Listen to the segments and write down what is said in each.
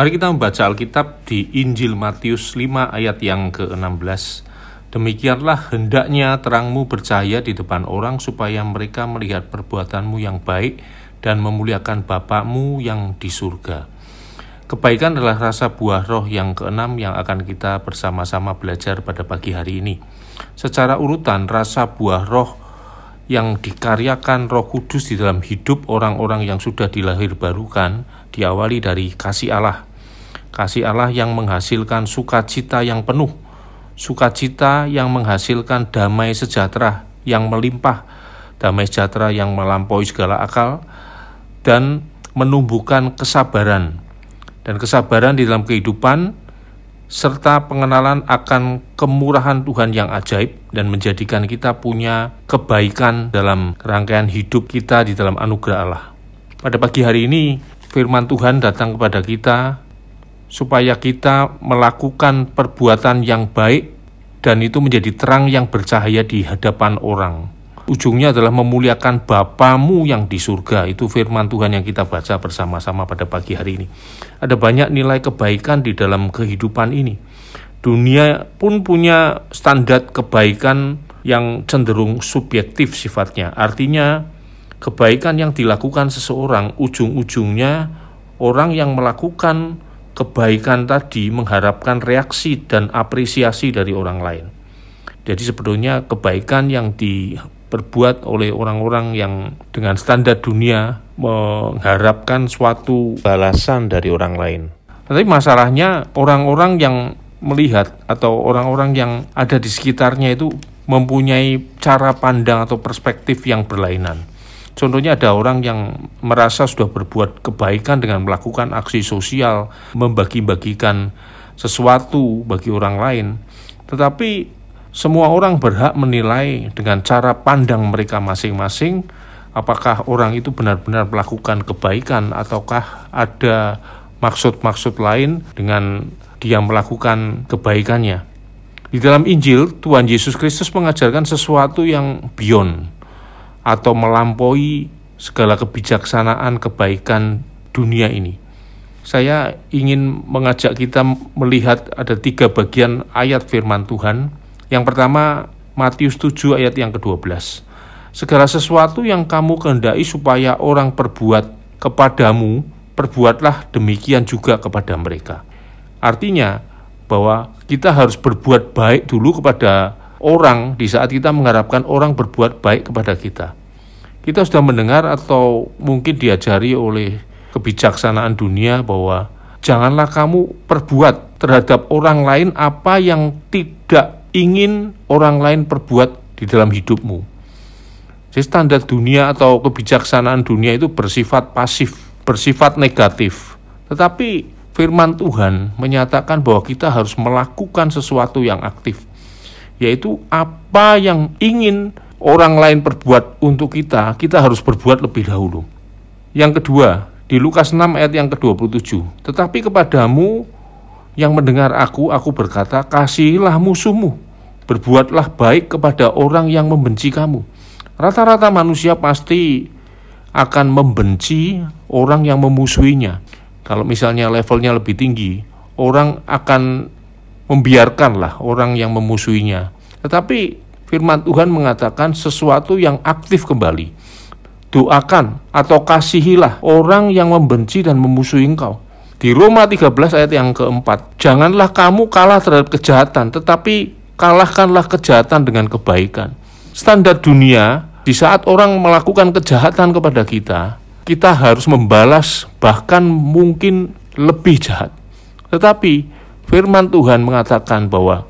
Mari kita membaca Alkitab di Injil Matius 5 ayat yang ke-16. Demikianlah hendaknya terangmu bercahaya di depan orang supaya mereka melihat perbuatanmu yang baik dan memuliakan Bapakmu yang di surga. Kebaikan adalah rasa buah roh yang keenam yang akan kita bersama-sama belajar pada pagi hari ini. Secara urutan, rasa buah roh yang dikaryakan roh kudus di dalam hidup orang-orang yang sudah dilahir barukan diawali dari kasih Allah. Kasih Allah yang menghasilkan sukacita yang penuh, sukacita yang menghasilkan damai sejahtera yang melimpah, damai sejahtera yang melampaui segala akal, dan menumbuhkan kesabaran. Dan kesabaran di dalam kehidupan serta pengenalan akan kemurahan Tuhan yang ajaib dan menjadikan kita punya kebaikan dalam rangkaian hidup kita di dalam anugerah Allah. Pada pagi hari ini, firman Tuhan datang kepada kita supaya kita melakukan perbuatan yang baik dan itu menjadi terang yang bercahaya di hadapan orang. Ujungnya adalah memuliakan Bapamu yang di surga. Itu firman Tuhan yang kita baca bersama-sama pada pagi hari ini. Ada banyak nilai kebaikan di dalam kehidupan ini. Dunia pun punya standar kebaikan yang cenderung subjektif sifatnya. Artinya kebaikan yang dilakukan seseorang ujung-ujungnya orang yang melakukan kebaikan tadi mengharapkan reaksi dan apresiasi dari orang lain. Jadi sebetulnya kebaikan yang diperbuat oleh orang-orang yang dengan standar dunia mengharapkan suatu balasan dari orang lain. Tapi masalahnya orang-orang yang melihat atau orang-orang yang ada di sekitarnya itu mempunyai cara pandang atau perspektif yang berlainan. Contohnya ada orang yang merasa sudah berbuat kebaikan dengan melakukan aksi sosial, membagi-bagikan sesuatu bagi orang lain. Tetapi semua orang berhak menilai dengan cara pandang mereka masing-masing apakah orang itu benar-benar melakukan kebaikan ataukah ada maksud-maksud lain dengan dia melakukan kebaikannya. Di dalam Injil, Tuhan Yesus Kristus mengajarkan sesuatu yang beyond atau melampaui segala kebijaksanaan kebaikan dunia ini. Saya ingin mengajak kita melihat ada tiga bagian ayat firman Tuhan. Yang pertama, Matius 7 ayat yang ke-12. Segala sesuatu yang kamu kehendaki supaya orang perbuat kepadamu, perbuatlah demikian juga kepada mereka. Artinya bahwa kita harus berbuat baik dulu kepada orang di saat kita mengharapkan orang berbuat baik kepada kita. Kita sudah mendengar atau mungkin diajari oleh kebijaksanaan dunia bahwa janganlah kamu perbuat terhadap orang lain apa yang tidak ingin orang lain perbuat di dalam hidupmu. Jadi standar dunia atau kebijaksanaan dunia itu bersifat pasif, bersifat negatif. Tetapi firman Tuhan menyatakan bahwa kita harus melakukan sesuatu yang aktif yaitu apa yang ingin orang lain perbuat untuk kita, kita harus berbuat lebih dahulu. Yang kedua, di Lukas 6 ayat yang ke-27, tetapi kepadamu yang mendengar aku, aku berkata, kasihilah musuhmu, berbuatlah baik kepada orang yang membenci kamu. Rata-rata manusia pasti akan membenci orang yang memusuhinya. Kalau misalnya levelnya lebih tinggi, orang akan membiarkanlah orang yang memusuhinya. Tetapi firman Tuhan mengatakan sesuatu yang aktif kembali. Doakan atau kasihilah orang yang membenci dan memusuhi engkau. Di Roma 13 ayat yang keempat, janganlah kamu kalah terhadap kejahatan, tetapi kalahkanlah kejahatan dengan kebaikan. Standar dunia, di saat orang melakukan kejahatan kepada kita, kita harus membalas bahkan mungkin lebih jahat. Tetapi firman Tuhan mengatakan bahwa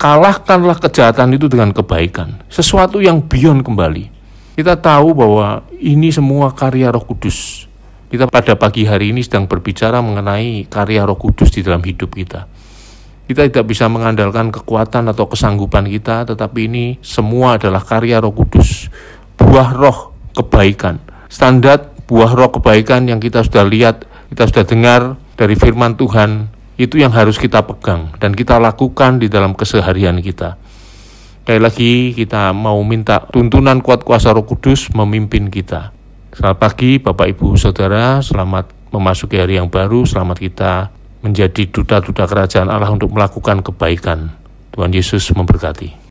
kalahkanlah kejahatan itu dengan kebaikan, sesuatu yang beyond kembali. Kita tahu bahwa ini semua karya Roh Kudus. Kita pada pagi hari ini sedang berbicara mengenai karya Roh Kudus di dalam hidup kita. Kita tidak bisa mengandalkan kekuatan atau kesanggupan kita, tetapi ini semua adalah karya Roh Kudus, buah roh kebaikan. Standar buah roh kebaikan yang kita sudah lihat, kita sudah dengar dari firman Tuhan itu yang harus kita pegang dan kita lakukan di dalam keseharian kita. Sekali lagi kita mau minta tuntunan kuat kuasa roh kudus memimpin kita. Selamat pagi Bapak Ibu Saudara, selamat memasuki hari yang baru. Selamat kita menjadi duta-duta kerajaan Allah untuk melakukan kebaikan. Tuhan Yesus memberkati.